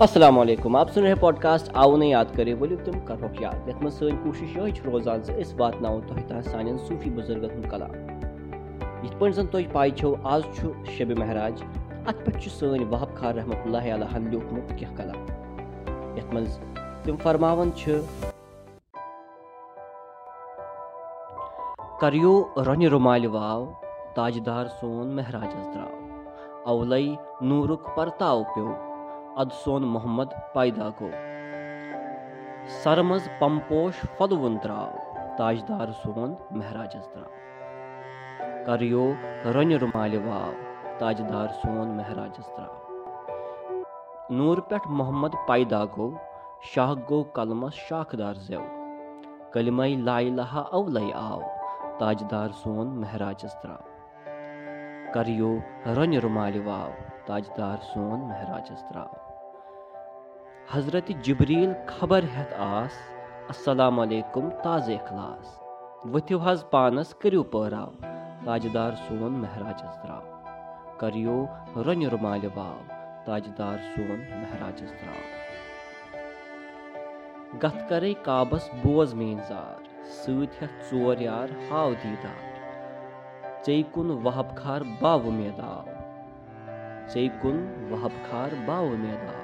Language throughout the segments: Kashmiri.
असलम आप सुन रहे पॉडकास्ट आओ ने याद करें वलियो तुम करो याद यथ मज सन कोशिश यही रोजान से वातनाओ तुह तह सान सूफी बुजुर्गन हूं कलाम यथ पे जन तुम पाई छो आज शब महराज अत पे सन वहब खार रहमत लिखमुत कह कलाम यथ मज तम फरमावन करियो रन रुमाल वाव ताजदार सोन महराजस द्राव अवलई नूरुक परताव प्यो अद सोन मोहम्मद पैदा गो सर मज पमपोश फदवुन द्राव ताजदार सोन महराजस द्राव करियो रन रुमाल वाव ताजदार सोन महराजस द्राव नूर पे मोहम्मद पैदा गो शाह गो कलमस शाखदार जेव कलमई लाइलहा अवलई आव ताजदार सोन महराजस द्राव करियो रन रुमाल वाव ताजदार सोन महराजस द्राव हजरत जबरील खबर हेत आस अस्सलाम वालेकुम ताज अखलास वथिव हज पानस करियो पहराव ताजदार सोन महराजस द्राव करियो रन रुमाल वाव ताजदार सोन महराजस द्राव गथ करे काबस बोज मेन जार सत हेत चोर यार हाव दीदार चै कुन वहब खार बाव मेदाव चै कुन वहब खार बाव मेदाव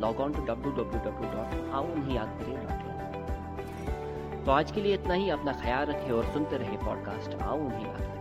log on to W W W dot आउन ही याद करें डॉट इन तो आज के लिए इतना ही। अपना ख्याल रखें और सुनते रहे पॉडकास्ट ریے سُہ پوڈکاسٹ करें